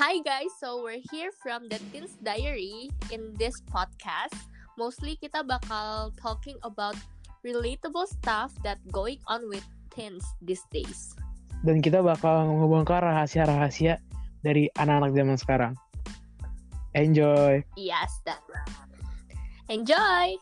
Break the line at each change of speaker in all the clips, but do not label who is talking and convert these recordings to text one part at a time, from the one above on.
Hi guys, so we're here from the Teens Diary. In this podcast, mostly kita bakal talking about relatable stuff that going on with teens these days.
Dan kita bakal ngebongkar rahasia-rahasia dari anak-anak zaman sekarang. Enjoy!
Yes, that. Enjoy!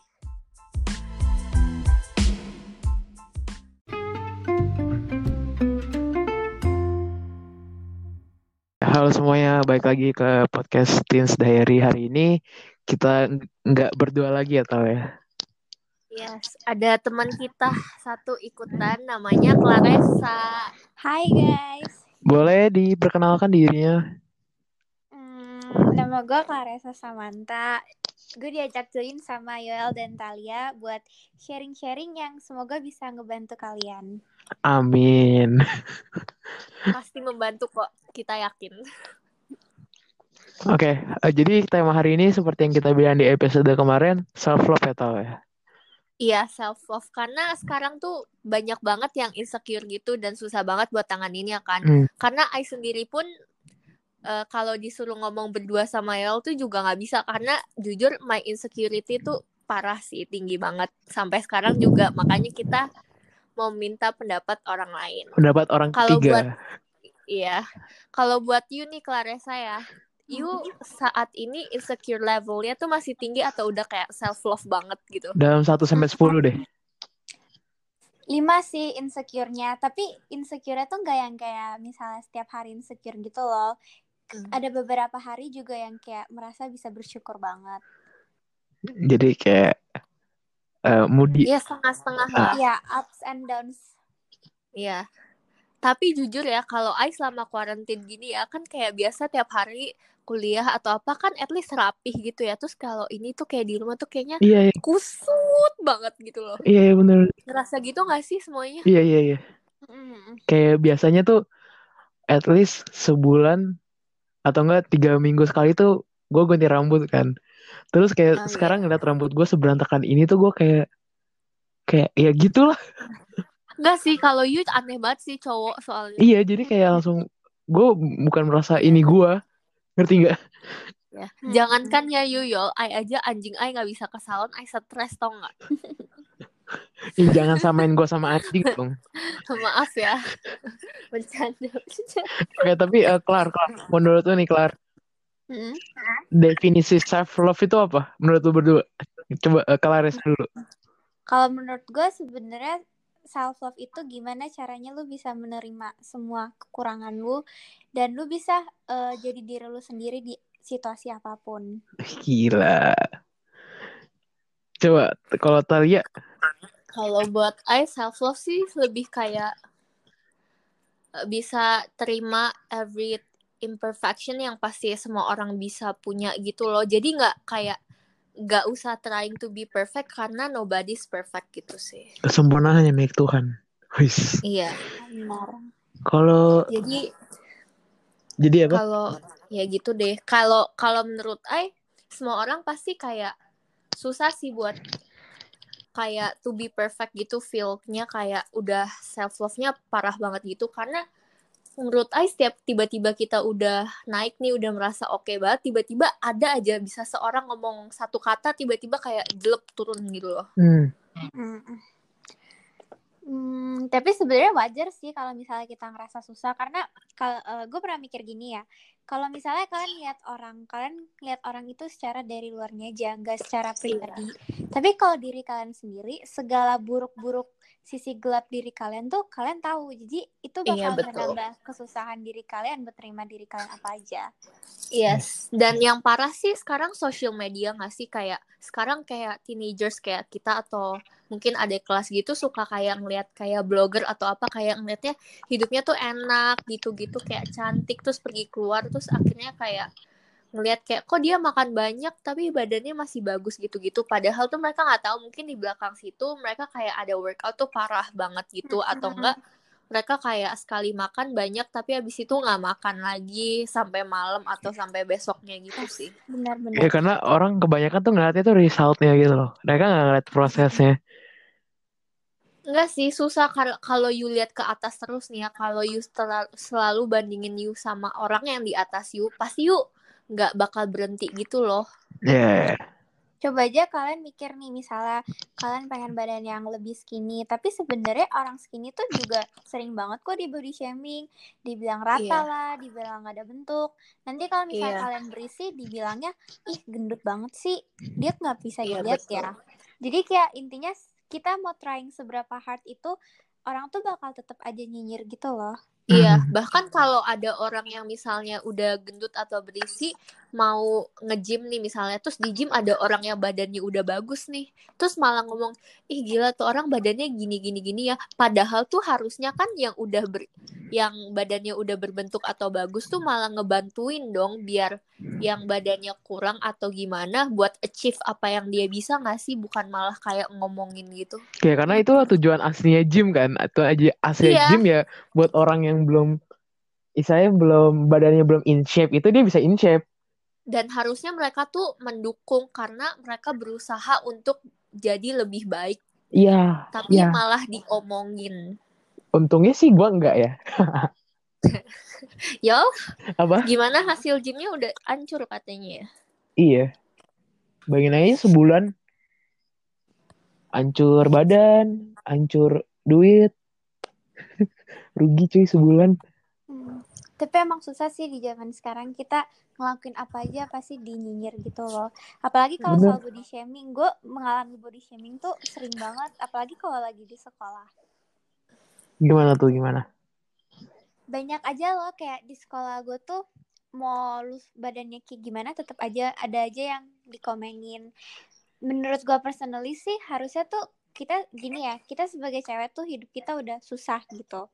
Halo semuanya, balik lagi ke podcast Teens Diary hari ini. Kita nggak berdua lagi ya, tau ya?
Yes, ada teman kita satu ikutan namanya Claressa.
Hai guys,
Boleh diperkenalkan dirinya?
hmm, nama gue Claressa Samantha. Gue diajak join sama Yoel dan Talia buat sharing-sharing yang semoga bisa ngebantu kalian.
Amin.
Pasti membantu kok, kita yakin.
Oke, eh, jadi tema hari ini seperti yang kita bilang di episode kemarin, self love ya tau ya?
Iya, self love karena sekarang tuh banyak banget yang insecure gitu dan susah banget buat tanganinnya kan.
Hmm.
Karena I sendiri pun eh, kalau disuruh ngomong berdua sama Yel tuh juga nggak bisa karena jujur my insecurity tuh parah sih, tinggi banget sampai sekarang juga. Makanya kita mau minta pendapat orang lain.
Pendapat orang
Kalau
ketiga.
buat Iya. Kalau buat you nih Clarissa ya, you saat ini insecure levelnya tuh masih tinggi atau udah kayak self love banget gitu?
Dalam 1 sampai 10 deh.
Lima sih insecure-nya, tapi insecure-nya tuh nggak yang kayak misalnya setiap hari insecure gitu loh.
Hmm.
Ada beberapa hari juga yang kayak merasa bisa bersyukur banget.
Jadi kayak eh, moody.
Iya setengah-setengah lah.
Ya, ups and downs.
Iya. Tapi jujur ya, kalau I selama karantin gini ya, kan kayak biasa tiap hari kuliah atau apa kan at least rapih gitu ya. Terus kalau ini tuh kayak di rumah tuh kayaknya
Iya, iya,
kusut banget gitu loh.
iya, iya, bener.
Ngerasa gitu gak sih semuanya?
Iya, iya, iya.
Mm.
Kayak biasanya tuh at least sebulan atau enggak tiga minggu sekali tuh gue ganti rambut kan. Terus kayak
Oh, iya.
sekarang ngeliat rambut gue seberantakan ini tuh gue kayak kayak ya gitulah.
Enggak sih, kalau you aneh banget sih cowok soalnya.
Iya, jadi kayak langsung gue bukan merasa ini gue, ngerti nggak?
Ya.
Hmm.
Jangankan ya you yol, I aja anjing I nggak bisa ke salon, I stres tau nggak?
Ih, jangan samain gue sama anjing dong.
Maaf ya, bercanda. bercanda.
Oke, tapi eh, Clar, Clar, menurut lu nih Clar,
Hmm.
definisi self love itu apa? Menurut lu berdua? Coba uh, Claris dulu.
Kalau menurut gue sebenarnya self love itu gimana caranya lu bisa menerima semua kekurangan lu dan lu bisa eh, jadi diri lu sendiri di situasi apa pun.
Gila. Coba kalau Talia,
Kalau buat I self love sih lebih kayak eh, bisa terima every imperfection yang pasti semua orang bisa punya gitu loh. Jadi nggak kayak nggak usah trying to be perfect karena nobody's perfect gitu sih.
kesempurnaan hanya milik Tuhan. Wis.
Iya.
Benar.
Kalau
Jadi
jadi apa?
kalau ya gitu deh. Kalau kalau menurut I semua orang pasti kayak susah sih buat kayak to be perfect gitu feel-nya kayak udah self love-nya parah banget gitu karena menurut I setiap tiba-tiba kita udah naik nih udah merasa oke banget tiba-tiba ada aja bisa seorang ngomong satu kata tiba-tiba kayak jelek turun gitu loh.
Hmm.
Mm. Hmm, tapi sebenarnya wajar sih kalau misalnya kita ngerasa susah karena kalau gue pernah mikir gini ya kalau misalnya kalian lihat orang kalian lihat orang itu secara dari luarnya aja nggak secara pribadi tapi kalau diri kalian sendiri segala buruk-buruk sisi gelap diri kalian tuh kalian tahu. Jadi itu
Iya,
bakal
betul.
menambah kesusahan diri kalian berterima diri kalian apa aja.
Yes, dan yang parah sih sekarang social media nggak sih? Kayak sekarang kayak teenagers kayak kita atau mungkin ada kelas gitu suka kayak ngeliat kayak blogger atau apa kayak ngeliatnya hidupnya tuh enak gitu-gitu kayak cantik terus pergi keluar terus akhirnya kayak ngeliat kayak kok dia makan banyak tapi badannya masih bagus gitu-gitu padahal tuh mereka nggak tahu mungkin di belakang situ mereka kayak ada workout tuh parah banget gitu atau enggak mereka kayak sekali makan banyak tapi habis itu nggak makan lagi sampai malam atau sampai besoknya gitu sih.
benar-benar
Ya karena orang kebanyakan tuh ngeliatnya tuh resultnya gitu loh. Mereka nggak ngeliat prosesnya.
Enggak sih, susah kal- kalau you lihat ke atas terus nih ya. Kalau you selalu, selalu bandingin you sama orang yang di atas you, pasti you nggak bakal berhenti gitu loh.
Ya.
Coba aja kalian mikir nih misalnya kalian pengen badan yang lebih skinny, tapi sebenarnya orang skinny tuh juga sering banget kok di body shaming, dibilang rata
Iya.
lah, dibilang nggak ada bentuk. Nanti kalau misalnya
Iya.
kalian berisi, dibilangnya ih gendut banget sih, dia nggak bisa
Iya,
dilihat
betul.
ya. Jadi kayak intinya kita mau trying seberapa hard itu orang tuh bakal tetap aja nyinyir gitu loh.
Iya,
Hmm.
bahkan kalau ada orang yang misalnya udah gendut atau berisi mau nge-gym nih misalnya, terus di gym ada orang yang badannya udah bagus nih, terus malah ngomong, ih gila tuh orang badannya gini gini gini ya. Padahal tuh harusnya kan yang udah ber, yang badannya udah berbentuk atau bagus tuh malah ngebantuin dong biar yang badannya kurang atau gimana buat achieve apa yang dia bisa nggak sih, bukan malah kayak ngomongin gitu.
Kayak karena itu tujuan aslinya gym kan, atau aja aslinya
Iya.
gym ya buat orang yang belum istilahnya belum badannya belum in shape itu dia bisa in shape.
Dan harusnya mereka tuh mendukung karena mereka berusaha untuk jadi lebih baik
Iya,
tapi
iya.
malah diomongin
Untungnya sih gua enggak ya.
yo
Apa?
gimana hasil gymnya udah hancur katanya ya
Iya. Bayangin aja sebulan hancur badan, hancur duit. Rugi cuy sebulan.
Hmm. Tapi emang susah sih di zaman sekarang kita ngelakuin apa aja pasti dinyinyir gitu loh. Apalagi kalau soal body shaming, gue mengalami body shaming tuh sering banget. Apalagi kalau lagi di sekolah.
Gimana tuh gimana?
Banyak aja loh kayak di sekolah gue tuh mau lu badannya kayak gimana tetap aja ada aja yang dikomenin. Menurut gue personally sih harusnya tuh kita gini ya, kita sebagai cewek tuh hidup kita udah susah gitu.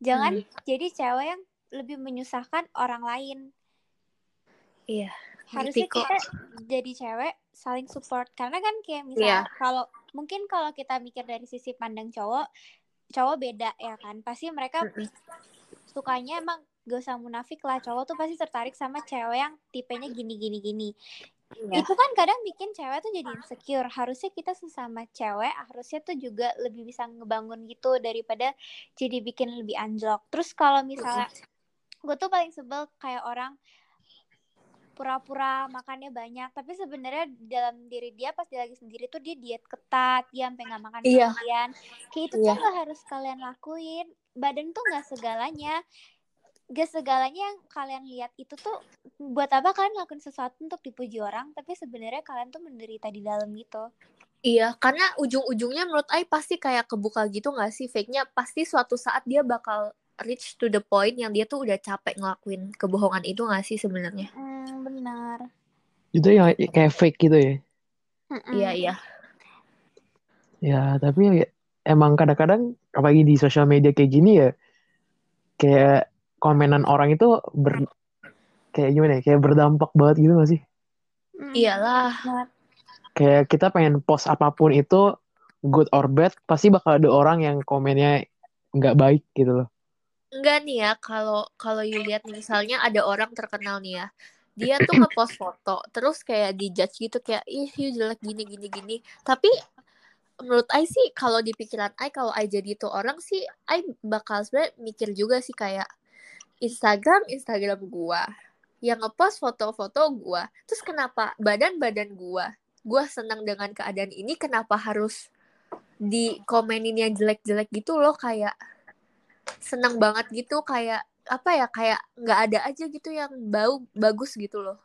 Jangan jadi cewek yang lebih menyusahkan orang lain.
iya
harusnya kita jadi cewek saling support karena kan kayak
Iya.
misalnya kalau mungkin kalau kita mikir dari sisi pandang cowok cowok beda ya kan pasti mereka
Mm-mm.
sukanya emang gak usah munafik lah cowok tuh pasti tertarik sama cewek yang tipenya gini gini gini
Iya.
itu kan kadang bikin cewek tuh jadi insecure harusnya kita sesama cewek harusnya tuh juga lebih bisa ngebangun gitu daripada jadi bikin lebih anjlok terus kalau misalnya gue tuh paling sebel kayak orang pura-pura makannya banyak. Tapi sebenarnya dalam diri dia pas dia lagi sendiri tuh dia diet ketat dia sampai nggak makan
Iya.
seharian kayak itu
Iya.
tuh nggak harus kalian lakuin. Badan tuh nggak segalanya. Gak segalanya yang kalian lihat itu tuh buat apa kalian lakuin sesuatu untuk dipuji orang tapi sebenarnya kalian tuh menderita di dalam gitu
Iya, karena ujung-ujungnya menurut Ai pasti kayak kebuka gitu nggak sih? Fake-nya pasti suatu saat dia bakal reach to the point yang dia tuh udah capek ngelakuin kebohongan itu nggak sih sebenarnya
hmm, benar
Itu yang kayak fake gitu ya.
Iya iya
Ya, tapi ya, emang kadang-kadang apalagi di sosial media kayak gini ya kayak komenan orang itu ber kayak gimana ya? Kayak berdampak banget gitu gak sih?
Mm,
iyalah.
Kayak kita pengen post apa pun itu good or bad pasti bakal ada orang yang komennya nggak baik gitu loh.
Enggak nih ya, kalau kalau you lihat nih, misalnya ada orang terkenal nih ya, dia tuh ngepost foto, terus kayak dijudge gitu kayak ih you jelek gini gini gini. Tapi menurut Ai sih kalau di pikiran Ai kalau Ai jadi itu orang sih Ai bakal sebenarnya mikir juga sih kayak Instagram Instagram gua yang ngepost foto-foto gua. Terus kenapa badan-badan gua gua senang dengan keadaan ini kenapa harus dikomenin yang jelek-jelek gitu loh kayak senang banget gitu kayak apa ya kayak nggak ada aja gitu yang bau bagus gitu loh.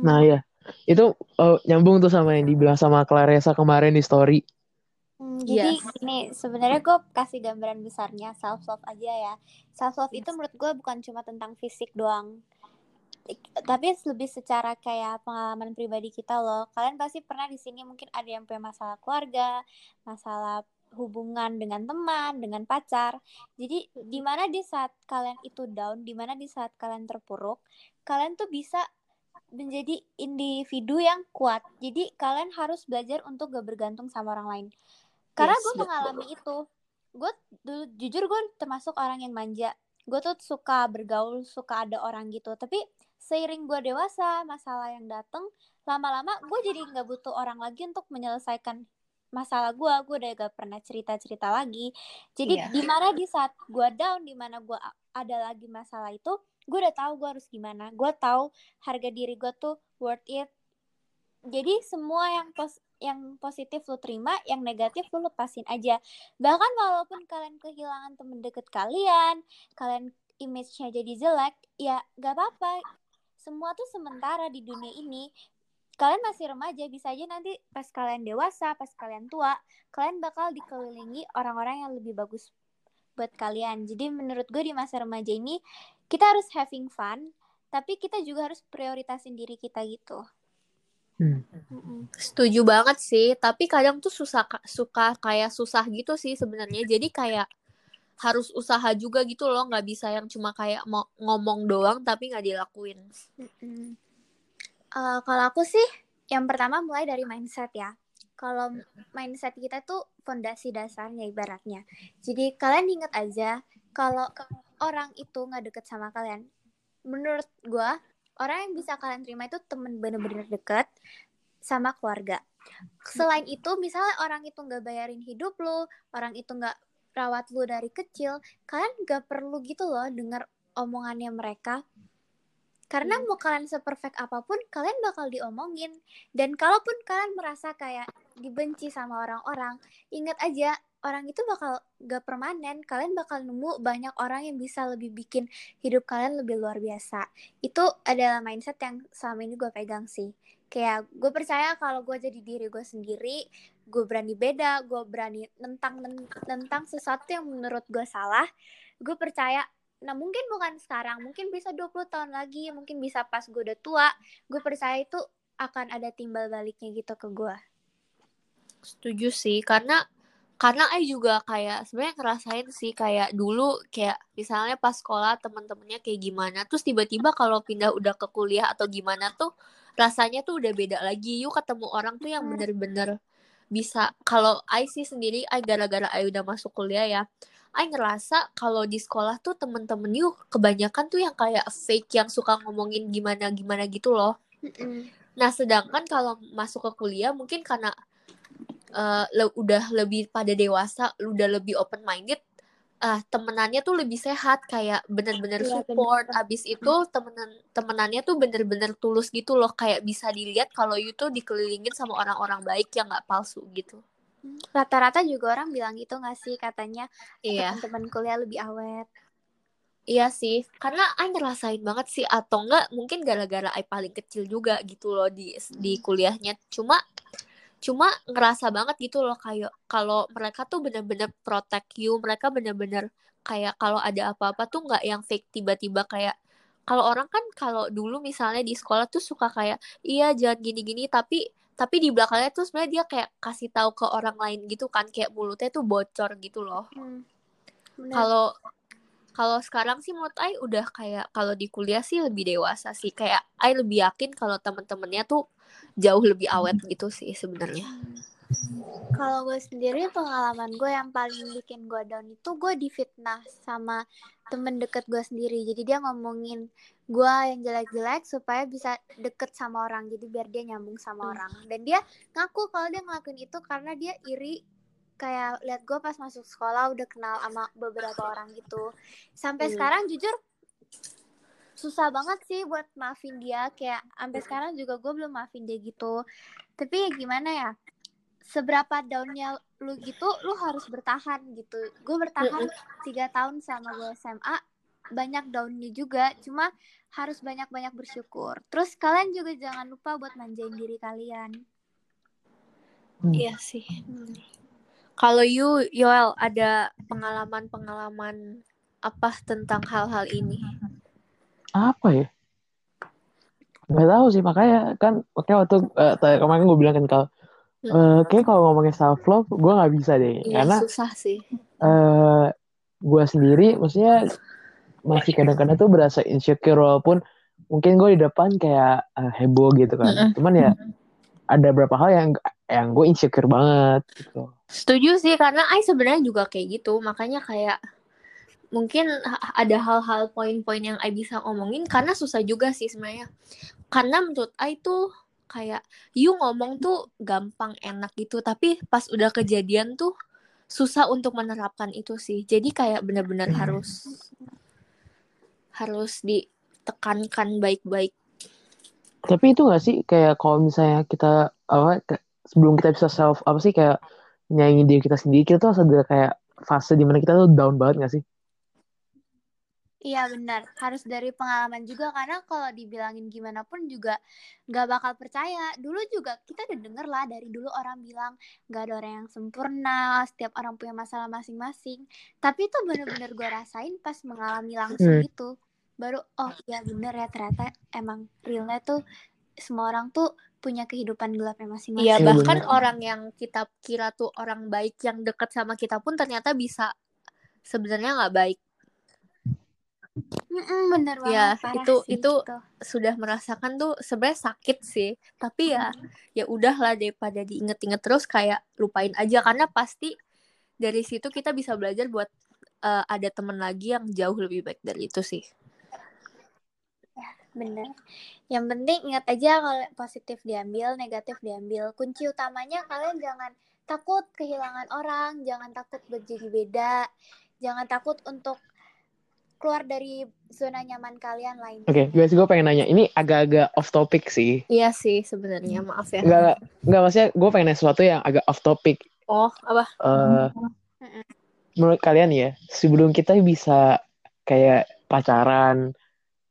Nah ya, itu eh, nyambung tuh sama yang dibilang sama Clarissa kemarin di story.
Hmm, jadi
Yes.
ini sebenarnya gue kasih gambaran besarnya self love aja ya. Self love itu menurut gue bukan cuma tentang fisik doang, tapi lebih secara kayak pengalaman pribadi kita loh. Kalian pasti pernah di sini mungkin ada yang punya masalah keluarga, masalah hubungan dengan teman, dengan pacar. Jadi di mana di saat kalian itu down, di mana di saat kalian terpuruk, kalian tuh bisa menjadi individu yang kuat. Jadi kalian harus belajar untuk gak bergantung sama orang lain. Karena
Yes,
gue
betul.
mengalami itu. Gue dulu jujur gue termasuk orang yang manja. Gue tuh suka bergaul, suka ada orang gitu. Tapi seiring gue dewasa, masalah yang dateng, lama-lama gue jadi nggak butuh orang lagi untuk menyelesaikan masalah gue gue udah gak pernah cerita cerita lagi. Jadi
Iya.
di mana di saat gue down di mana gue ada lagi masalah itu gue udah tahu gue harus gimana. Gue tahu harga diri gue tuh worth it. Jadi semua yang pos yang positif lu terima yang negatif lu lepasin aja. Bahkan walaupun kalian kehilangan temen deket kalian kalian image-nya jadi jelek ya gak apa-apa. Semua tuh sementara di dunia ini kalian masih remaja bisa aja nanti pas kalian dewasa pas kalian tua kalian bakal dikelilingi orang-orang yang lebih bagus buat kalian jadi menurut gue di masa remaja ini kita harus having fun tapi kita juga harus prioritasin diri kita gitu
Hmm.
Setuju banget sih, tapi kadang tuh susah suka kayak susah gitu sih sebenarnya. Jadi kayak harus usaha juga gitu loh, nggak bisa yang cuma kayak mau ngomong doang tapi nggak dilakuin.
Eh, kalau aku sih yang pertama mulai dari mindset ya. Kalau mindset kita tuh fondasi dasarnya ibaratnya. Jadi kalian ingat aja kalau orang itu nggak deket sama kalian menurut gua orang yang bisa kalian terima itu temen bener-bener deket sama keluarga. Selain itu misalnya orang itu nggak bayarin hidup lo orang itu nggak rawat lu dari kecil kalian nggak perlu gitu loh dengar omongannya mereka karena mau kalian seperfect apa pun kalian bakal diomongin. Dan kalaupun kalian merasa kayak dibenci sama orang-orang ingat aja orang itu bakal gak permanen. Kalian bakal nemu banyak orang yang bisa lebih bikin hidup kalian lebih luar biasa. Itu adalah mindset yang selama ini gue pegang sih. Kayak gue percaya kalau gue jadi diri gue sendiri gue berani beda gue berani nentang nentang sesuatu yang menurut gue salah gue percaya nah mungkin bukan sekarang mungkin bisa 20 tahun lagi mungkin bisa pas gue udah tua gue percaya itu akan ada timbal baliknya gitu ke gue
Setuju sih, karena karena I juga kayak sebenarnya ngerasain sih kayak dulu kayak misalnya pas sekolah teman-temannya kayak gimana, terus tiba-tiba kalau pindah udah ke kuliah atau gimana tuh rasanya tuh udah beda lagi. Yuk ketemu orang tuh yang bener-bener bisa kalau I sih sendiri I gara-gara I udah masuk kuliah ya I ngerasa kalau di sekolah tuh temen-temen yuk kebanyakan tuh yang kayak fake yang suka ngomongin gimana gimana gitu loh. Nah sedangkan kalau masuk ke kuliah mungkin karena uh, le udah lebih pada dewasa, udah lebih open minded, ah temenannya tuh lebih sehat kayak bener-bener
Iya,
support.
bener.
Abis itu temenan temenannya tuh bener-bener tulus gitu loh kayak bisa dilihat kalau you tuh dikelilingin sama orang-orang baik yang nggak palsu gitu.
rata-rata juga orang bilang gitu gak sih katanya
Iya.
teman-teman kuliah lebih awet
Iya sih, karena I ngerasain banget sih atau enggak mungkin gara-gara I paling kecil juga gitu loh di di kuliahnya. Cuma cuma ngerasa banget gitu loh kayak kalau mereka tuh bener-bener protect you, mereka bener-bener kayak kalau ada apa-apa tuh nggak yang fake tiba-tiba kayak kalau orang kan kalau dulu misalnya di sekolah tuh suka kayak iya jangan gini-gini tapi tapi di belakangnya tuh sebenarnya dia kayak kasih tahu ke orang lain gitu kan kayak mulutnya tuh bocor gitu loh
Bener.
kalau kalau sekarang sih menurut Ai udah kayak kalau di kuliah sih lebih dewasa sih kayak Ai lebih yakin kalau temen-temennya tuh jauh lebih awet gitu sih sebenarnya
Kalau gue sendiri pengalaman gue yang paling bikin gue down itu gue difitnah sama temen deket gue sendiri. Jadi dia ngomongin gue yang jelek-jelek supaya bisa deket sama orang. Jadi biar dia nyambung sama
Hmm.
orang. Dan dia ngaku kalau dia ngelakuin itu karena dia iri kayak lihat gue pas masuk sekolah udah kenal sama beberapa orang gitu. Sampai
Hmm.
sekarang jujur susah banget sih buat maafin dia. Kayak sampai sekarang juga gue belum maafin dia gitu. Tapi ya gimana ya seberapa downnya lu gitu lu harus bertahan gitu. Gue bertahan tiga tahun sama gue SMA banyak downnya juga. Cuma harus banyak-banyak bersyukur. Terus kalian juga jangan lupa buat manjain diri kalian.
Iya sih kalau you Yoel ada pengalaman-pengalaman apa tentang hal-hal ini?
Apa ya? Nggak tahu sih makanya kan oke waktu tadi kemarin gue bilang kan kalau eh, kayak kalau ngomongin self love gue nggak bisa deh
iya
karena
susah sih.
eh gue sendiri maksudnya masih kadang-kadang tuh berasa insecure walaupun mungkin gue di depan kayak eh, heboh gitu kan.
Mm-mm.
cuman ya ada beberapa hal yang yang gue insecure banget gitu
Setuju sih karena Ai sebenarnya juga kayak gitu. Makanya kayak mungkin ada hal-hal poin-poin yang Ai bisa ngomongin karena susah juga sih sebenarnya. Karena menurut Ai tuh kayak you ngomong tuh gampang enak gitu. Tapi pas udah kejadian tuh susah untuk menerapkan itu sih. Jadi kayak benar-benar
Hmm.
harus harus ditekankan baik-baik.
Tapi itu gak sih kayak kalau misalnya kita apa sebelum kita bisa self apa sih kayak nyanyi diri kita sendiri kita tuh harus ada kayak fase di mana kita tuh down banget gak sih?
Iya benar, harus dari pengalaman juga karena kalau dibilangin gimana pun juga nggak bakal percaya. Dulu juga kita udah denger lah dari dulu orang bilang nggak ada orang yang sempurna, setiap orang punya masalah masing-masing. Tapi itu bener-bener gue rasain pas mengalami langsung
Hmm.
itu. Baru oh iya bener ya ternyata emang realnya tuh semua orang tuh punya kehidupan gelapnya masing-masing.
Iya
Iya,
bahkan
bener.
orang yang kita kira tuh orang baik yang deket sama kita pun ternyata bisa sebenarnya nggak baik
Mm-mm, bener banget
ya
parah
itu
sih
itu
gitu.
sudah merasakan tuh sebenarnya sakit sih tapi ya ya udahlah daripada diinget-inget terus kayak lupain aja karena pasti dari situ kita bisa belajar buat eh, ada temen lagi yang jauh lebih baik dari itu sih
Bener. Yang penting ingat aja kalau positif diambil, negatif diambil. Kunci utamanya kalian jangan takut kehilangan orang, jangan takut menjadi beda, jangan takut untuk keluar dari zona nyaman kalian lain.
Oke, guys, gue pengen nanya. Ini agak-agak off topic sih.
iya sih sebenarnya maaf ya
Enggak, enggak maksudnya gue pengen nanya sesuatu yang agak off topic.
oh apa
Eh,
Mm-mm.
menurut kalian ya, sebelum kita bisa kayak pacaran,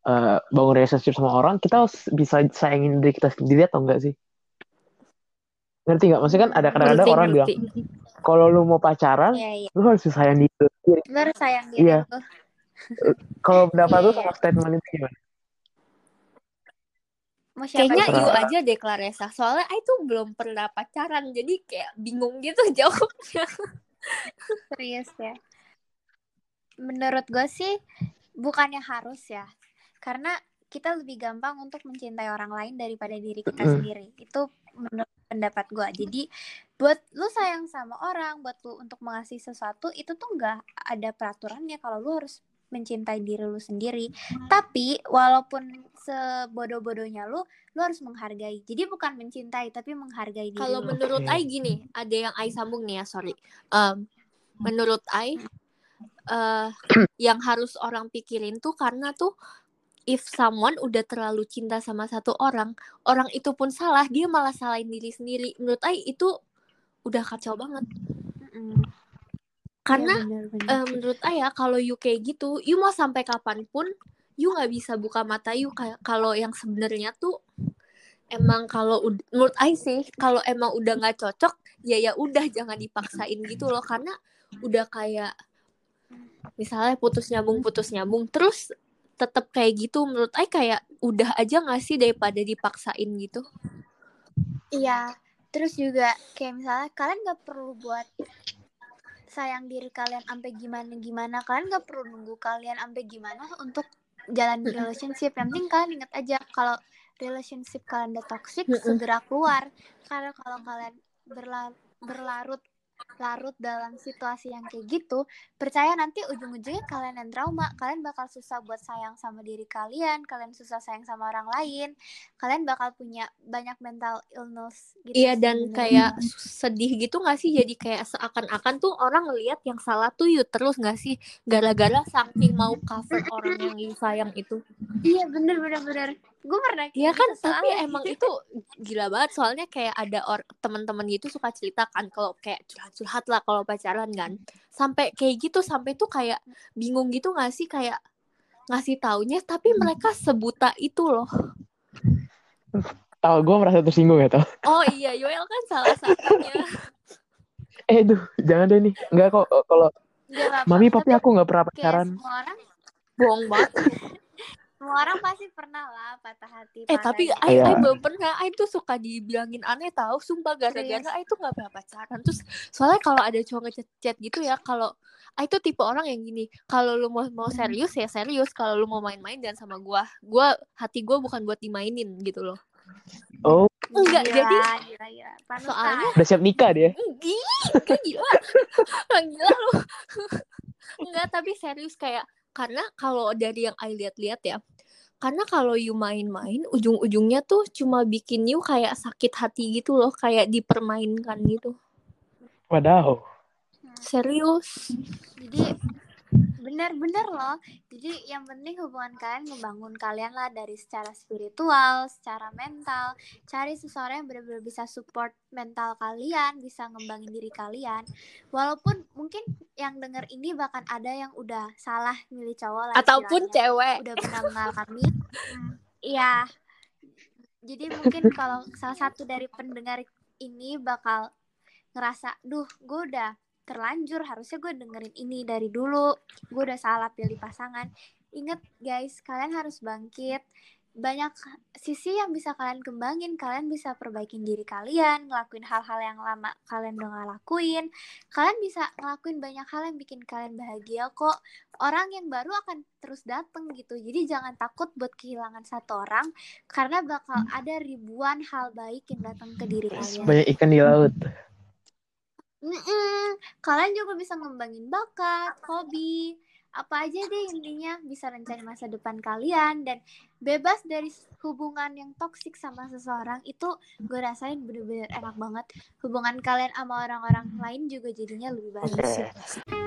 eh, bangun relationship sama orang, kita harus bisa sayangin diri kita sendiri atau enggak sih? Ngerti nggak? Maksudnya kan ada kadang-kadang
Ngerti,
orang bilang,
ngerti.
kalau lu mau pacaran,
Iya, iya.
lu harus sayang diri lu.
Bener sayang diri
Iya. Kalau pendapat lu
Iya.
sama statement itu gimana?
Mau siapa
Kayaknya
dulu?
you aja deh Claresa Soalnya I tuh belum pernah pacaran Jadi kayak bingung gitu jawabnya
Serius ya. Menurut gue sih bukannya harus ya. Karena kita lebih gampang untuk mencintai orang lain daripada diri kita
Mm.
sendiri. Itu menurut pendapat gue. Jadi buat lu sayang sama orang, buat lu untuk mengasihi sesuatu itu tuh nggak ada peraturannya kalau lu harus mencintai diri lu sendiri. Tapi walaupun sebodoh-bodohnya lu, lu harus menghargai. Jadi bukan mencintai tapi menghargai diri
Kalau menurut
Oke.
I gini Ada yang I sambung nih ya sorry Em, Menurut I eh Yang harus orang pikirin tuh Karena tuh If someone udah terlalu cinta sama satu orang Orang itu pun salah Dia malah salahin diri sendiri. Menurut I itu Udah kacau banget.
Mm-mm.
Karena
Iya,
eh, menurut Ayah kalau you kayak gitu, you mau sampai kapan pun, you nggak bisa buka mata you kalau yang sebenarnya tuh emang kalau menurut I sih kalau emang udah nggak cocok ya ya udah jangan dipaksain gitu loh. Karena udah kayak misalnya putus nyambung putus nyambung terus tetap kayak gitu menurut I kayak udah aja nggak sih daripada dipaksain gitu
Iya, terus juga kayak misalnya kalian gak perlu buat sayang diri kalian sampai gimana gimana, kalian gak perlu nunggu kalian sampai gimana untuk jalan relationship. Yang penting kalian ingat aja kalau relationship kalian udah toxic segera keluar. Karena kalau kalian berla- berlarut larut dalam situasi yang kayak gitu, percaya nanti ujung-ujungnya kalian yang trauma, kalian bakal susah buat sayang sama diri kalian, kalian susah sayang sama orang lain, kalian bakal punya banyak mental illness gitu.
Iya dan kayak sedih gitu gak sih jadi kayak seakan-akan tuh orang ngelihat yang salah tuh you terus gak sih gara-gara saking mau cover orang yang you sayang itu
Iya bener bener bener. Gue pernah kayak
Iya kan
gitu
tapi
soalnya.
emang itu gila banget soalnya kayak ada or teman-teman gitu suka cerita kan kalau kayak curhat-curhat lah kalau pacaran kan sampai kayak gitu sampai tuh kayak bingung gitu gak sih kayak ngasih taunya tapi mereka sebuta itu loh
Tahu gue merasa tersinggung ya tau.
oh iya Yoel kan salah satunya
Eh duh, jangan deh nih. Enggak kok kalau mami papi
Tapi
aku nggak pernah pacaran.
semua orang
bohong banget
semua orang pasti pernah lah patah hati.
Eh tapi I
Iya.
belum pernah I tuh suka dibilangin aneh tahu sumpah gara-gara? I tuh gak pernah pacaran terus soalnya kalau ada cowok ngechat gitu ya kalau I tuh tipe orang yang gini kalau lu mau mau serius ya serius kalau lu mau main-main jangan sama gua gua hati gua bukan buat dimainin gitu loh
Oh,
enggak
Gila,
jadi
gila, gila. Panutan.
soalnya
udah siap nikah dia.
Gila Kan gila lu enggak tapi serius kayak karena kalau dari yang I lihat-lihat ya karena kalau you main-main ujung-ujungnya tuh cuma bikin you kayak sakit hati gitu loh kayak dipermainkan gitu.
Wadaw.
serius.
Jadi benar-benar loh. Jadi yang penting hubungan kalian membangun kalian lah dari secara spiritual, secara mental. Cari seseorang yang benar-benar bisa support mental kalian, bisa ngembangin diri kalian. Walaupun mungkin yang denger ini bahkan ada yang udah salah milih cowok lah
ataupun
istilahnya.
cewek
udah pernah mengalami. Iya. Jadi mungkin kalau salah satu dari pendengar ini bakal ngerasa, duh, gue udah terlanjur, harusnya gue dengerin ini dari dulu, gue udah salah pilih pasangan. Ingat guys, kalian harus bangkit. Banyak sisi yang bisa kalian kembangin, kalian bisa perbaikin diri kalian, ngelakuin hal-hal yang lama kalian udah gak lakuin. Kalian bisa ngelakuin banyak hal yang bikin kalian bahagia kok. Orang yang baru akan terus datang gitu. Jadi jangan takut buat kehilangan satu orang karena bakal ada ribuan hal baik yang datang ke diri kalian.
Banyak ikan di laut.
Mm-mm. Kalian juga bisa ngembangin bakat, hobi, apa aja deh intinya bisa rencana masa depan kalian dan bebas dari hubungan yang toksik sama seseorang itu gue rasain bener-bener enak banget. Hubungan kalian sama orang-orang lain juga jadinya lebih baik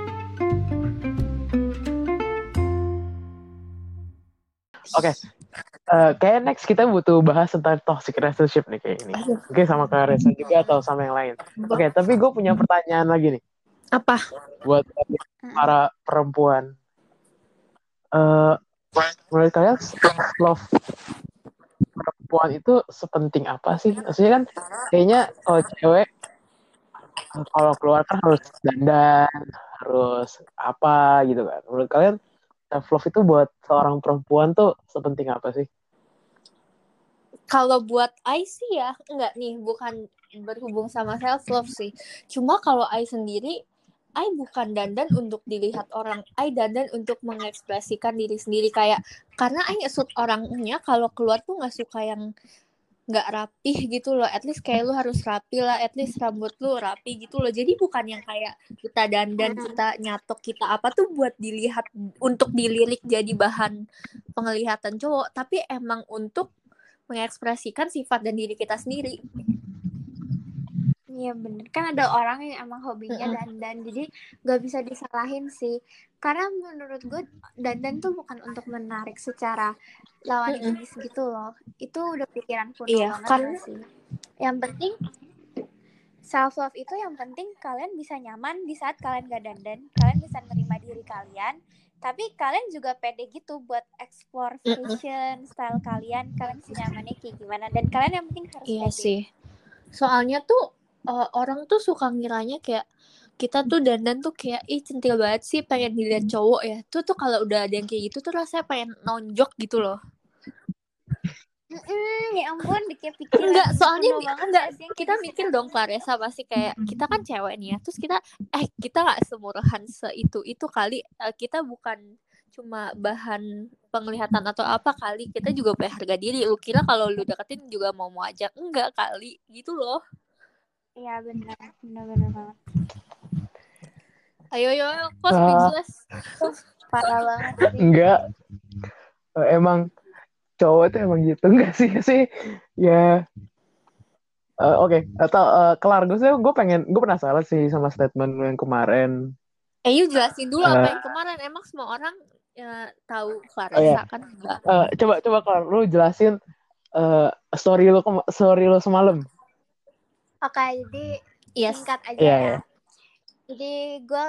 Oke.
sih.
Oke. Eh, kayak next kita butuh bahas tentang toxic relationship nih kayak ini. Oke sama Kak Reza juga atau sama yang lain. Oke, tapi gue punya pertanyaan lagi nih
apa
buat para perempuan. Eh, menurut kalian love perempuan itu sepenting apa sih? Maksudnya kan kayaknya kalau cewek kalau keluar kan harus dandan, harus apa gitu kan. Menurut kalian self love itu buat seorang perempuan tuh sepenting apa sih?
kalau buat I sih ya enggak nih bukan berhubung sama self love sih cuma kalau I sendiri I bukan dandan untuk dilihat orang I dandan untuk mengekspresikan diri sendiri kayak karena I suka orangnya kalau keluar tuh nggak suka yang nggak rapih gitu loh. At least kayak lu harus rapi lah. At least rambut lu rapi gitu loh. Jadi bukan yang kayak kita dandan kita nyatok kita apa tuh buat dilihat untuk dilirik jadi bahan penglihatan cowok. Tapi emang untuk mengekspresikan sifat dan diri kita sendiri
Iya bener. Kan ada orang yang emang hobinya dandan jadi gak bisa disalahin sih. Karena menurut gue dandan tuh bukan untuk menarik secara lawan
Mm-mm.
jenis gitu loh. Itu udah pikiran kuno
Iya,
banget
kan-
sih? Yang penting self love itu yang penting kalian bisa nyaman di saat kalian gak dandan kalian bisa menerima diri kalian tapi kalian juga pede gitu buat explore fashion style kalian kalian bisa nyamannya kayak gimana dan kalian yang penting harus
Iya
pede.
sih. Soalnya tuh eh, orang tuh suka ngiranya kayak kita tuh dandan tuh kayak ih centil banget sih pengen dilihat cowok ya. Tuh tuh kalau udah ada yang kayak gitu tuh rasanya pengen nonjok gitu loh.
Mm, ya ampun, kayak pikiran
Enggak, soalnya enggak kita
kayak
mikir
gitu?
dong Claresa pasti kayak kita kan cewek nih ya. Terus kita eh kita nggak semurahan seitu itu kali Eh, kita bukan cuma bahan penglihatan atau apa kali kita juga punya harga diri lu kira kalau lu deketin juga mau mau aja enggak kali gitu loh
Iya benar, benar-benar banget.
ayo yo kok speechless
Parah banget sih.
Enggak. Eh, Emang cowok tuh emang gitu enggak sih sih? Ya. Eh, Oke, atau eh, kelar gue sih gue pengen gue penasaran sih sama statement yang kemarin.
Eh, you jelasin dulu apa
Eh.
yang kemarin. Emang semua orang ya, tahu
Oh,
Clarissa
iya.
kan enggak.
Eh, coba coba kelar lu jelasin eh, story lu story lu semalam.
Oke, jadi
Yes.
singkat aja
Iya,
ya.
iya.
Jadi gue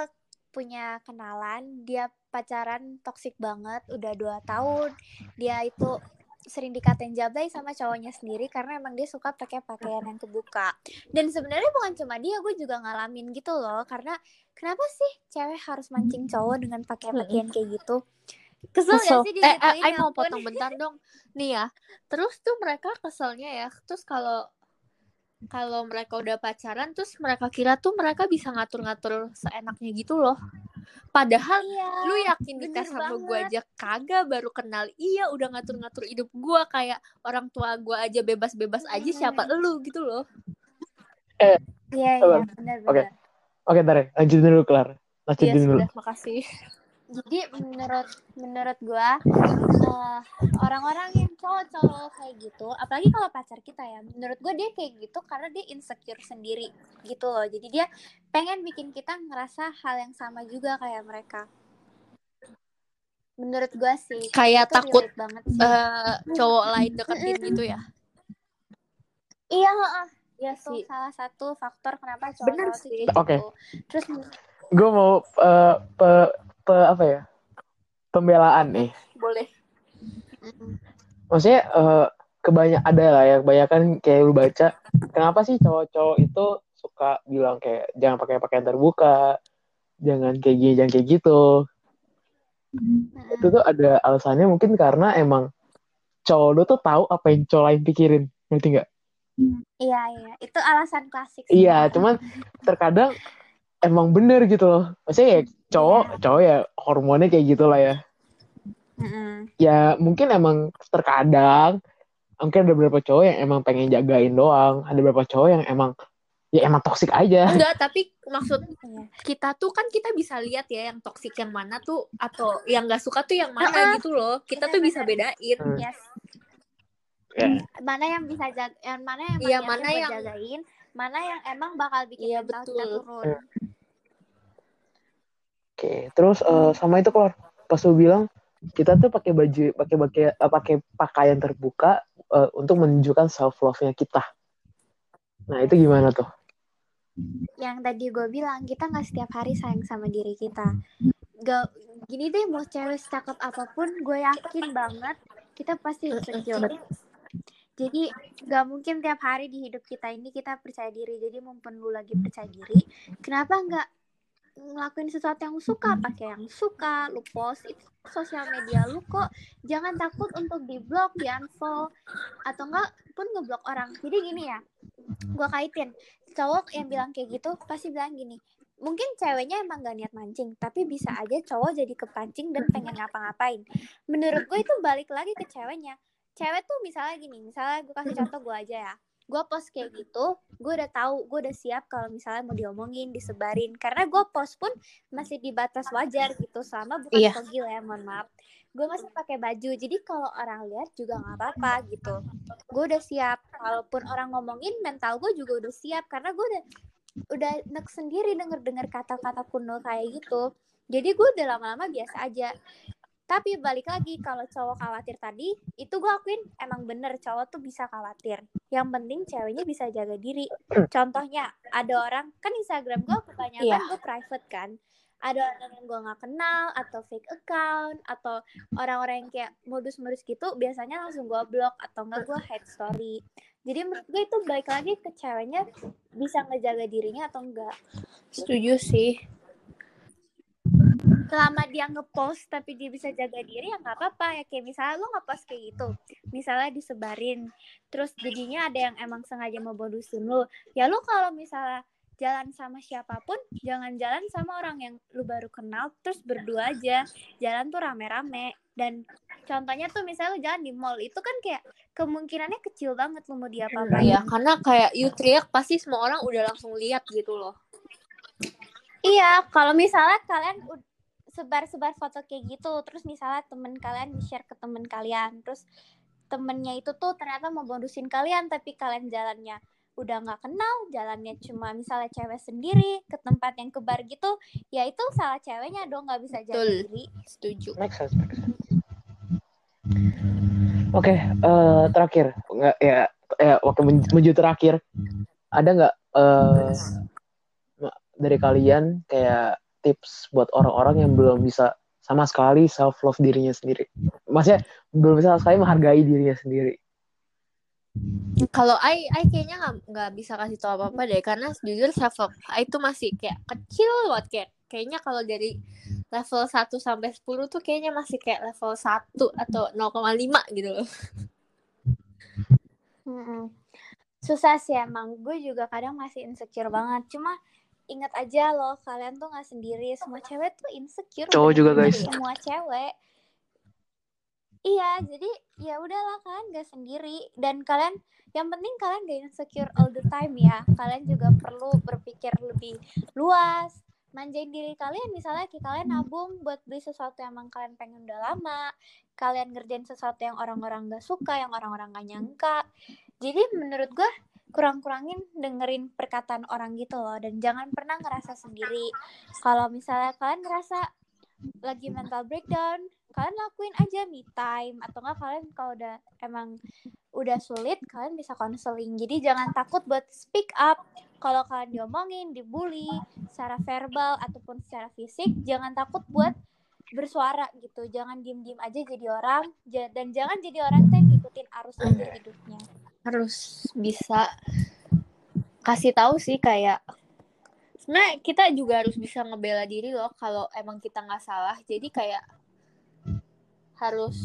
punya kenalan, dia pacaran toksik banget, udah dua tahun. Dia itu sering dikatain jablay sama cowoknya sendiri karena emang dia suka pakai pakaian yang kebuka. Dan sebenarnya bukan cuma dia, gue juga ngalamin gitu loh. Karena kenapa sih cewek harus mancing cowok dengan pakai pakaian kayak gitu? Kesel,
Kesel.
gak sih
Eh, eh,
Ya
mau potong bentar dong. Nih ya. Terus tuh mereka keselnya ya. Terus kalau kalau mereka udah pacaran terus mereka kira tuh mereka bisa ngatur-ngatur seenaknya gitu loh. Padahal
Iya.
lu yakin nikah
bener
sama gue aja kagak baru kenal iya udah ngatur-ngatur hidup gue kayak orang tua gue aja bebas-bebas aja siapa elu gitu loh
Iya,
Sabar.
iya, benar-benar.
Oke. Oke, ntar ya. Lanjutin dulu kelar.
ya
Lanjutin dulu.
sudah makasih
Jadi menurut menurut gua eh, orang orang-orang yang cowok-cowok kayak gitu apalagi kalau pacar kita ya menurut gue dia kayak gitu karena dia insecure sendiri gitu loh jadi dia pengen bikin kita ngerasa hal yang sama juga kayak mereka menurut gue sih
Kayak
itu
takut
banget sih
eh, cowok lain deketin gitu ya.
iya heeh.
Iya
itu
sih.
salah satu faktor kenapa
Bener
cowok-cowok
sih.
gitu terus
Gue mau eh, pe, pe, apa ya? Pembelaan nih.
Boleh.
mm,
Maksudnya eh, kebanyak ada lah ya, kebanyakan kayak lu baca. Kenapa sih cowok-cowok itu suka bilang kayak jangan pakai pakaian terbuka, jangan kayak gini, jangan kayak gitu.
mm,
Itu tuh ada alasannya mungkin karena emang cowok lu tuh tahu apa yang cowok lain pikirin, ngerti nggak?
iya iya itu alasan klasik sih.
Iya, cuman terkadang emang bener gitu loh. Maksudnya ya cowok, cowok ya hormonnya kayak gitulah ya.
Mm-mm.
Ya mungkin emang terkadang mungkin ada beberapa cowok yang emang pengen jagain doang, ada beberapa cowok yang emang ya emang toksik aja.
Enggak, tapi maksud kita tuh kan kita bisa lihat ya yang toksik yang mana tuh atau yang nggak suka tuh yang mana gitu loh. Kita tuh bisa bedain.
Hmm.
Yes.
Ya.
Mana yang bisa jaga, yang mana yang niatnya
mana yang-
jagain, mana yang emang bakal bikin
Iya,
mental kita
betul.
turun.
Oke, terus eh, sama itu keluar pas lu bilang kita tuh pakai baju, pakai pakai eh, pakai pakaian terbuka eh, untuk menunjukkan self love-nya kita. Nah itu gimana tuh?
Yang tadi gue bilang kita nggak setiap hari sayang sama diri kita. Gak, gini deh mau cewek cakep apa pun, gue yakin banget kita pasti insecure. Jadi gak mungkin tiap hari di hidup kita ini kita percaya diri. Jadi mumpun lu lagi percaya diri, kenapa nggak ngelakuin sesuatu yang suka pakai yang suka lu post itu sosial media lu kok. Jangan takut untuk di blok di unfollow atau enggak pun ngeblok orang. Jadi gini ya gua kaitin. Cowok yang bilang kayak gitu pasti bilang gini mungkin ceweknya emang gak niat mancing tapi bisa aja cowok jadi kepancing dan pengen ngapa-ngapain. Menurut gue itu balik lagi ke ceweknya. Cewek tuh misalnya gini misalnya gue kasih contoh gue aja ya gue post kayak gitu gue udah tahu gue udah siap kalau misalnya mau diomongin disebarin. Karena gue post pun masih di batas wajar gitu selama bukan
Iya.
togel ya mohon maaf. Gue masih pakai baju jadi kalau orang lihat juga nggak apa-apa gitu. Gue udah siap walaupun orang ngomongin mental gue juga udah siap karena gue udah udah nek sendiri denger dengar kata-kata kuno kayak gitu. Jadi gue udah lama-lama biasa aja tapi balik lagi kalau cowok khawatir tadi itu gue akuin emang bener cowok tuh bisa khawatir. Yang penting ceweknya bisa jaga diri. Contohnya ada orang kan Instagram gue kebanyakan
Iya.
gue private kan. Ada orang yang gue nggak kenal atau fake account atau orang-orang yang kayak modus-modus gitu biasanya langsung gue blok atau enggak gue hide story. Jadi menurut gue itu balik lagi ke ceweknya bisa ngejaga dirinya atau enggak
Setuju sih.
Selama dia ngepost tapi dia bisa jaga diri ya nggak apa-apa. Ya kayak misalnya lo ngepost kayak gitu misalnya disebarin terus jadinya ada yang emang sengaja mau bodusin lo. Ya lo kalau misalnya jalan sama siapa pun jangan jalan sama orang yang lu baru kenal terus berdua aja. Jalan tuh rame-rame. Dan contohnya tuh misalnya lu jalan di mall itu kan kayak kemungkinannya kecil banget lu mau diapa-apain
Iya, karena kayak you teriak pasti semua orang udah langsung lihat gitu loh.
Iya, kalau misalnya kalian sebar-sebar foto kayak gitu, terus misalnya temen kalian di-share ke temen kalian, terus temennya itu tuh ternyata mau bonusin kalian, tapi kalian jalannya udah nggak kenal, jalannya cuma misalnya cewek sendiri ke tempat yang kebar gitu, ya itu salah ceweknya dong nggak bisa
Betul.
diri.
Setuju.
Make sense, make sense. Oke, eh, terakhir nggak ya, ya waktu men- menuju terakhir ada nggak eh, dari kalian kayak tips buat orang-orang yang belum bisa sama sekali self love dirinya sendiri? Maksudnya belum bisa sama sekali menghargai dirinya sendiri.
Kalau I, I kayaknya nggak nggak bisa kasih tau apa apa deh, karena jujur self love I itu masih kayak kecil banget kayak kayaknya kalau dari level 1 sampai 10 tuh kayaknya masih kayak level 1 atau 0,5 gitu loh.
Susah sih emang, gue juga kadang masih insecure banget. Cuma ingat aja loh, kalian tuh nggak sendiri. Semua cewek tuh insecure.
Cowok juga, guys.
Semua cewek. Iya, jadi ya udahlah kalian gak sendiri. Dan kalian, yang penting kalian gak insecure all the time ya. Kalian juga perlu berpikir lebih luas, manjain diri kalian misalnya kayak kalian nabung buat beli sesuatu yang emang kalian pengen udah lama kalian ngerjain sesuatu yang orang-orang gak suka yang orang-orang gak nyangka jadi menurut gue kurang-kurangin dengerin perkataan orang gitu loh dan jangan pernah ngerasa sendiri. Kalau misalnya kalian ngerasa lagi mental breakdown kalian lakuin aja me time. Atau enggak kalian kalau udah emang udah sulit kalian bisa konseling jadi jangan takut buat speak up. Kalau kalian diomongin dibully secara verbal ataupun secara fisik jangan takut buat bersuara gitu. Jangan diem-diem aja jadi orang. Dan jangan jadi orang yang ngikutin arus aja hidupnya
harus bisa kasih tahu sih kayak sebenarnya kita juga harus bisa ngebela diri loh kalau emang kita nggak salah. Jadi kayak harus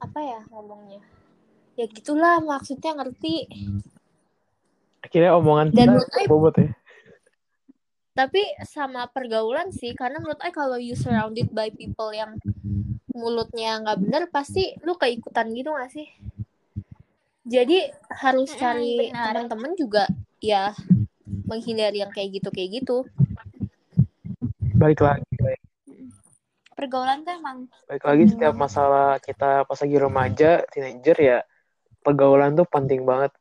apa ya ngomongnya? Ya gitulah maksudnya ngerti.
Akhirnya omongan
Dan
kita bobot ya.
Tapi sama pergaulan sih karena menurut saya kalau you surrounded by people yang mulutnya nggak bener pasti lu keikutan gitu gak sih jadi harus cari teman-teman juga ya menghindari yang kayak gitu kayak gitu.
Balik lagi balik,
pergaulan tuh emang
balik lagi
Penting
setiap masalah kita pas lagi remaja teenager ya pergaulan tuh penting banget.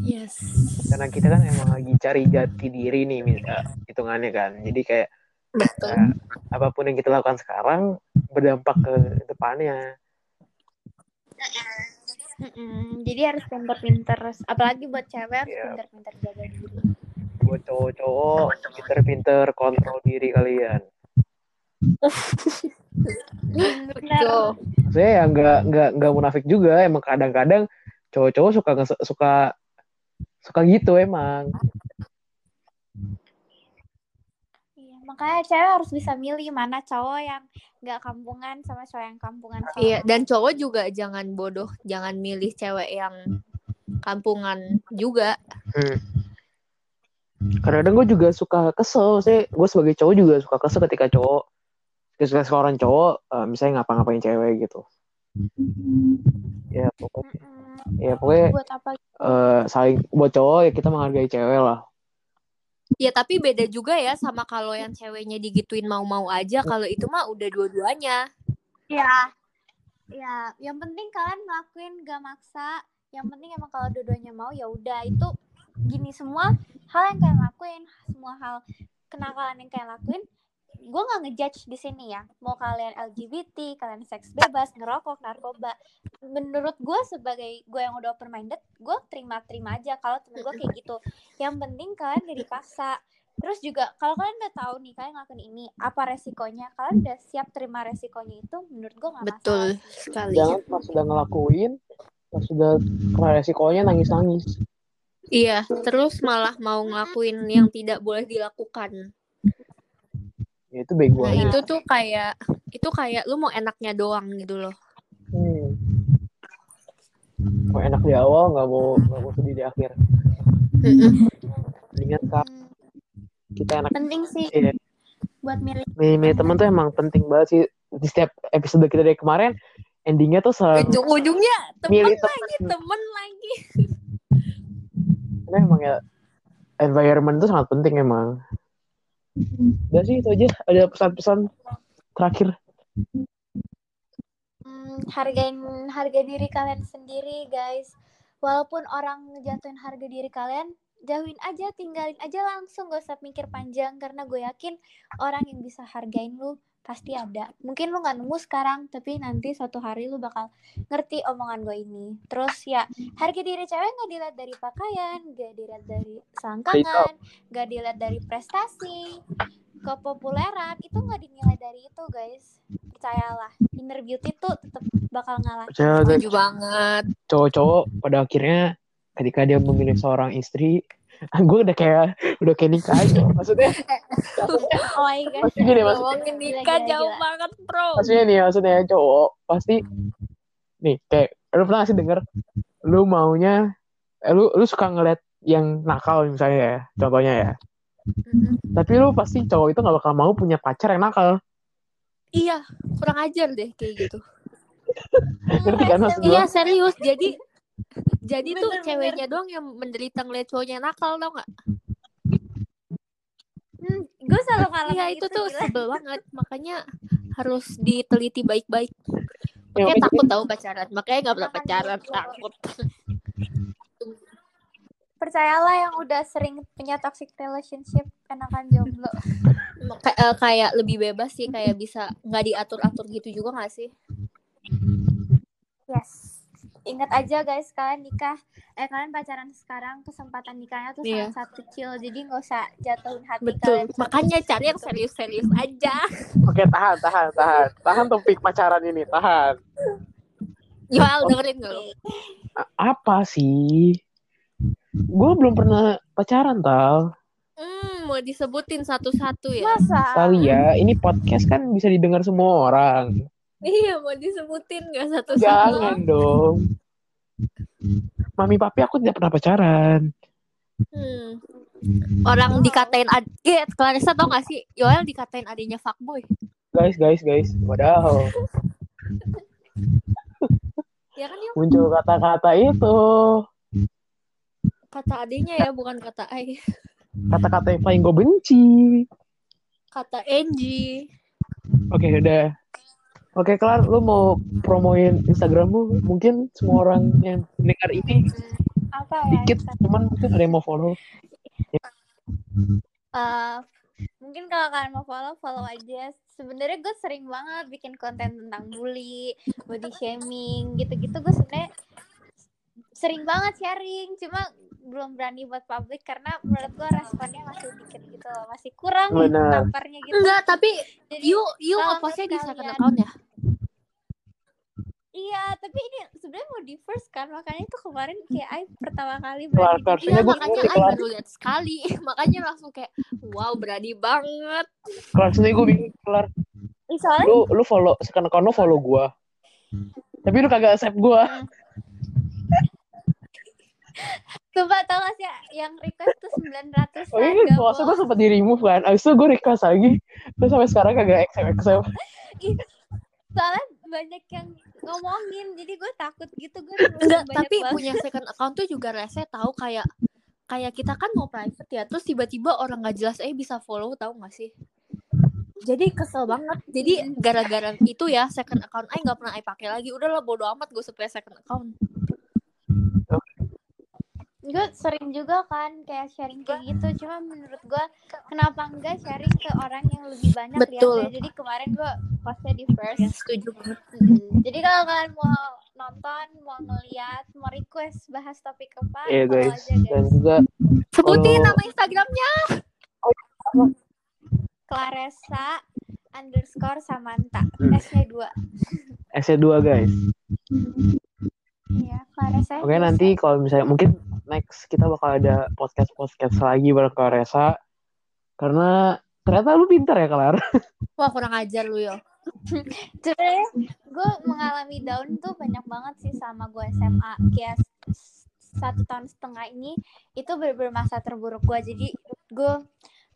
Yes.
Karena kita kan emang lagi cari jati diri nih minta hitungannya kan. Jadi kayak
betul.
ya, apa pun yang kita lakukan sekarang berdampak ke depannya
Mm-mm, jadi harus pinter-pinter. Apalagi buat cewek harus
Iya.
pinter-pinter jaga diri.
Buat cowok-cowok pinter-pinter kontrol diri kalian. Maksudnya ya nggak nggak nggak munafik juga. Emang kadang-kadang cowok-cowok suka suka suka gitu emang
Iya, makanya cewek harus bisa milih mana cowok yang nggak kampungan sama cowok yang kampungan sama
iya dan cowok juga jangan bodoh jangan milih cewek yang kampungan juga.
Hmm. kadang-kadang gue juga suka kesel sih. Gue sebagai cowok juga suka kesel ketika cowok ketika seorang cowok eh, misalnya ngapa-ngapain cewek gitu. Ya pokoknya
Mm-mm.
ya pokoknya
buat apa
eh, saling buat cowok ya kita menghargai cewek lah
Ya tapi beda juga ya sama kalau yang ceweknya digituin mau-mau aja kalau itu mah udah dua-duanya.
ya ya yang penting kalian ngelakuin gak maksa. Yang penting emang kalau dua-duanya mau ya udah. Itu gini semua hal yang kalian lakuin semua hal kenakalan yang kalian lakuin gue nggak ngejudge di sini ya. Mau kalian LGBT kalian seks bebas ngerokok narkoba. Menurut gue sebagai gue yang udah open minded gue terima terima aja kalau temen gue kayak gitu. Yang penting kalian gak dipaksa. Terus juga kalau kalian udah tahu nih kalian ngelakuin ini apa resikonya? Kalian udah siap terima resikonya itu menurut gue nggak
Betul
masalah.
sekali.
jangan pas sudah ngelakuin pas sudah kena resikonya nangis-nangis.
Iya, terus malah mau ngelakuin yang tidak boleh dilakukan.
Ya itu bego
Nah, itu tuh kayak itu kayak lu mau enaknya doang gitu loh.
hmm. mau enak di awal nggak mau nggak mau sedih di akhir. Ingat kak kita enak.
Penting sih.
Iya.
buat milih.
Milih teman tuh emang penting banget sih. Di setiap episode kita dari kemarin endingnya tuh selalu
Ujung-ujungnya temen lagi, temen. lagi.
karena emang ya environment itu sangat penting emang udah sih itu aja. Ada pesan-pesan terakhir?
Hmm, hargain harga diri kalian sendiri guys. Walaupun orang ngejatuhin harga diri kalian jauhin aja tinggalin aja langsung. Gak usah mikir panjang karena gue yakin orang yang bisa hargain lu pasti ada. Mungkin lu nggak nemu sekarang tapi nanti suatu hari lu bakal ngerti omongan gue ini. Terus ya harga diri cewek nggak dilihat dari pakaian gak dilihat dari selangkangan gak dilihat dari prestasi kepopuleran itu nggak dinilai dari itu guys. Percayalah inner beauty tuh tetap bakal ngalah.
Setuju banget.
cowok-cowok pada akhirnya ketika dia memilih seorang istri gue udah kayak udah kayak nikah aja maksudnya
oh my gosh
Pasti gini, maksud-
Ngomongin
Gila,
nikah
gila,
jauh
gila.
banget, Bro.
maksudnya nih maksudnya cowok pasti nih kayak lu pernah sih denger lu maunya eh, lu lu suka ngeliat yang nakal misalnya ya contohnya ya tapi lu pasti cowok itu gak bakal mau punya pacar yang nakal
Iya, kurang ajar deh kayak gitu.
ngerti kan maksud
Iya serius. Jadi jadi tuh
Bener, bener.
ceweknya doang yang menderita ngeliat cowoknya nakal tau gak?
Hmm, gue selalu ngalamin
Iya itu tuh
gila.
sebel banget. Makanya harus diteliti baik-baik.
Ya,
Makanya
makanya-
takut tahu pacaran. Makanya nggak pernah pacaran. Takut.
Percayalah yang udah sering punya toxic relationship enakan jomblo.
Kay- eh, kayak lebih bebas sih. Kayak bisa nggak diatur-atur gitu juga nggak sih?
Yes. Ingat aja guys, kalian nikah, eh kalian pacaran sekarang, kesempatan nikahnya tuh
Iya.
sangat kecil, jadi nggak usah jatuhin hati
Betul.
kalian.
Makanya cari yang serius-serius aja.
Oke, tahan, tahan, tahan. Tahan topik pacaran ini, tahan.
Yoel dengerin gak lo?
A- apa sih? Gue belum pernah pacaran, Tal.
Hmm, mau disebutin satu-satu ya?
Masa?
Kali ya, ini podcast kan bisa didengar semua orang.
Iya, mau disebutin gak satu-satu?
Jangan dong. Mami papi aku tidak pernah pacaran.
Hmm. Orang dikatain ad eh, Clarissa tau gak sih Yoel dikatain adiknya fuckboy
Guys, guys, guys. Wadaw.
Ya kan
Muncul kata-kata itu.
Kata adiknya ya bukan kata Ai
Kata-kata yang paling gue benci.
Kata Angie
Oke, udah. Oke, Kelar, lu mau promoin Instagrammu? Mungkin semua orang yang dengar ini
Apa ya?
dikit, cuman mungkin ada yang mau follow.
Eh, mungkin kalau kalian mau follow follow aja sebenarnya gue sering banget bikin konten tentang bully body shaming gitu-gitu gue sebenarnya sering banget sharing cuma belum berani buat publik karena menurut gue responnya masih dikit gitu loh masih kurang namparnya gitu
Enggak tapi
jadi
You You ngepostnya di second account ya
iya tapi ini sebenarnya mau di first kan makanya itu kemarin kayak I pertama kali berani
Iya
Kayaknya gua
makanya
Kelar.
baru lihat sekali Makanya langsung kayak Wow berani banget
Kelar, sini gue bingung, Kelar.
Soalnya
Lu, lu follow, account lu follow gue. Tapi lu kagak accept gue.
Coba tau gak sih yang request tuh 900
Oh iya, maksud gue sempet di remove kan. Abis itu gue request lagi. Terus sampai sekarang kagak accept accept.
soalnya banyak yang ngomongin jadi gue takut gitu gue
Enggak tapi
banget.
punya second account tuh juga rese tahu kayak Kayak kita kan mau private ya Terus tiba-tiba orang gak jelas Eh bisa follow tahu gak sih? Jadi kesel banget. Jadi gara-gara itu ya second account Ai nggak pernah Ai pakai lagi udahlah bodo amat gue supaya second account
gue sering juga kan kayak sharing kayak gitu. Cuma menurut gue kenapa enggak sharing ke orang yang lebih banyak
Betul.
lihatnya jadi kemarin gue postnya di first.
Ya setuju banget.
Hmm, jadi kalau kalian mau nonton mau ngeliat mau request bahas topik apa follow
guys.
aja
Dan
guys
juga
sebutin
Kalau-
nama instagramnya.
Claressa underscore Samantha.
Hmm.
S nya dua
SC2 guys.
iya Claressa
Oke nanti kalau misalnya mungkin next kita bakal ada podcast podcast lagi bareng Resa karena ternyata lu pintar ya Kelar.
wah kurang ajar lu yo.
Sebenarnya gue mengalami down tuh banyak banget sih sama gue SMA kayak s- satu tahun setengah ini itu bener-bener masa terburuk gue jadi gue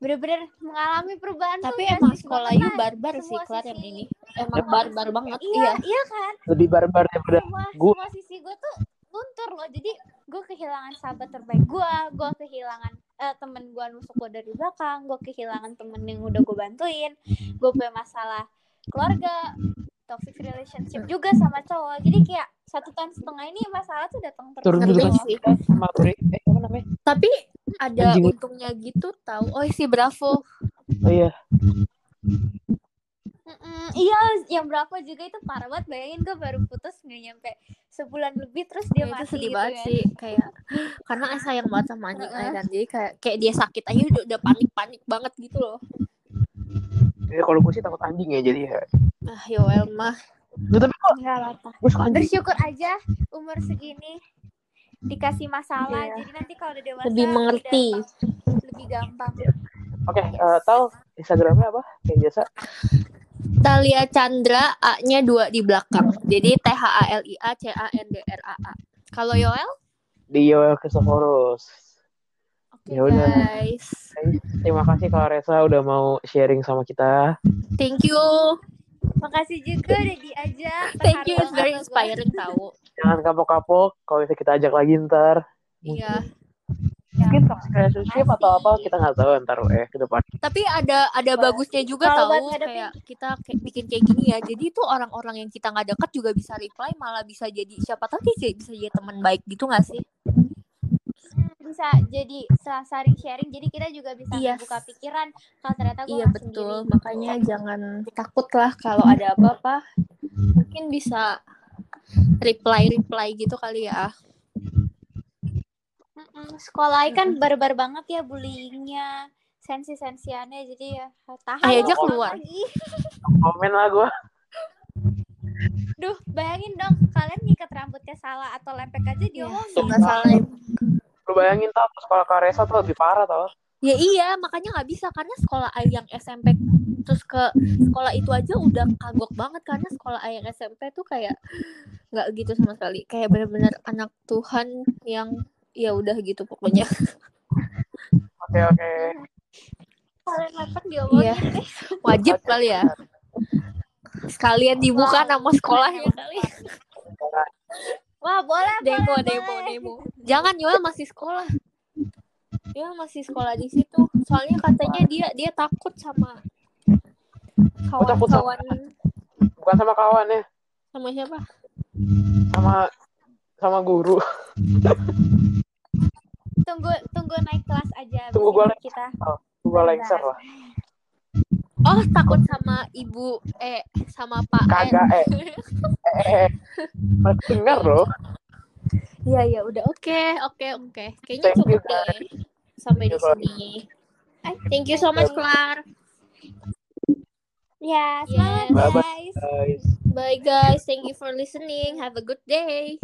bener-bener mengalami perubahan
tapi
tuh
emang sekolah you barbar sih Klar yang ini. emang barbar banget
iya
iya.
iya kan?
Lebih barbar daripada gua.
semua sisi gue tuh luntur loh jadi gue kehilangan sahabat terbaik gue gue kehilangan eh, temen gue nusuk gue dari belakang gue kehilangan temen yang udah gue bantuin gue punya masalah keluarga toxic relationship juga sama cowok jadi kayak satu tahun setengah ini masalah tuh datang terus
Turun
Ngeri
dulu
sih.
Eh apa namanya?
tapi ada
Anjing.
untungnya gitu tahu oh si Bravo
Oh iya.
Iya yang berapa juga itu parah banget bayangin gue baru putus nggak nyampe sebulan lebih terus dia
Ya, itu
mati
sedih
gitu
banget
kan.
sih kayak karena Ai sayang banget sama anjing Ai
Heeh.
kan jadi kayak kayak dia sakit aja udah, udah panik panik banget gitu loh
Ya, kalau gue sih takut anjing ya jadi ya.
ah Yoel mah
Nah, tapi kok
Nggak apa-apa.
gue suka anjing.
bersyukur aja umur segini dikasih masalah
Iya.
jadi nanti kalau udah dewasa
lebih mengerti
udah lebih gampang
Oke, eh, tahu Instagramnya apa? Kayak biasa.
Talia Chandra A-nya dua di belakang jadi T H A L I A C A N D R A A kalau Yoel
Di Yoel Christophorus.
oke
Ya udah.
guys
Terima kasih Resa udah mau sharing sama kita.
thank you
makasih juga udah diajak
thank you it's very inspiring tahu
Jangan kapok-kapok. Kalau bisa kita ajak lagi ntar.
iya
ya
mungkin toxic relationship atau apa kita nggak tahu ntar eh ke depan
Tapi ada ada bagusnya juga
Kalau buat
tahu kayak kita kayak bikin kayak gini ya. Jadi tuh orang-orang yang kita nggak deket juga bisa reply malah bisa jadi siapa tahu dia bisa jadi teman baik gitu nggak sih?
bisa jadi sa- saling sharing jadi kita juga bisa
Yes.
buka pikiran kalau ternyata gue
Iya betul, makanya jangan takut lah kalau ada apa-apa. Mungkin bisa reply reply gitu kali ya.
Sekolah kan barbar banget ya bullyingnya sensi sensiannya jadi ya tahan
Ayo
lo,
aja keluar.
lagi.
komen lah gue
duh bayangin dong kalian ngikat rambutnya salah atau lempek aja
Iya,
diomongin
nggak salah.
lu bayangin tau sekolah Karesa tuh lebih parah tau
Ya iya, makanya nggak bisa karena sekolah A yang SMP terus ke sekolah itu aja udah kagok banget karena sekolah A yang SMP tuh kayak nggak gitu sama sekali. Kayak benar-benar anak Tuhan yang ya udah gitu pokoknya.
oke oke
kalian lempek diomongin
Iya. Wajib kali ya. Sekalian dibuka nama sekolahnya kali.
wah boleh
Demo,
boleh,
demo,
boleh.
demo. Jangan Yoel masih sekolah. Yoel masih sekolah di situ. Soalnya katanya dia dia takut sama
takut sama-
kawan-kawan
bukan sama kawan ya
sama siapa?
sama sama guru
tunggu tunggu naik kelas aja
Tunggu
abis
gua
itu
naik-
kita
gue lengser lah
Oh, takut sama ibu eh sama Pak
kagak eh eh eh Masih dengar loh
Iya, iya, udah oke, oke, oke. Kayaknya
Thank you,
cukup deh sampai di
Thank you, Clar.
sini. Thank you so much, Clar.
ya
Yes.
semangat
Bye-bye.
guys
guys
Bye guys. Thank you for listening. Have a good day.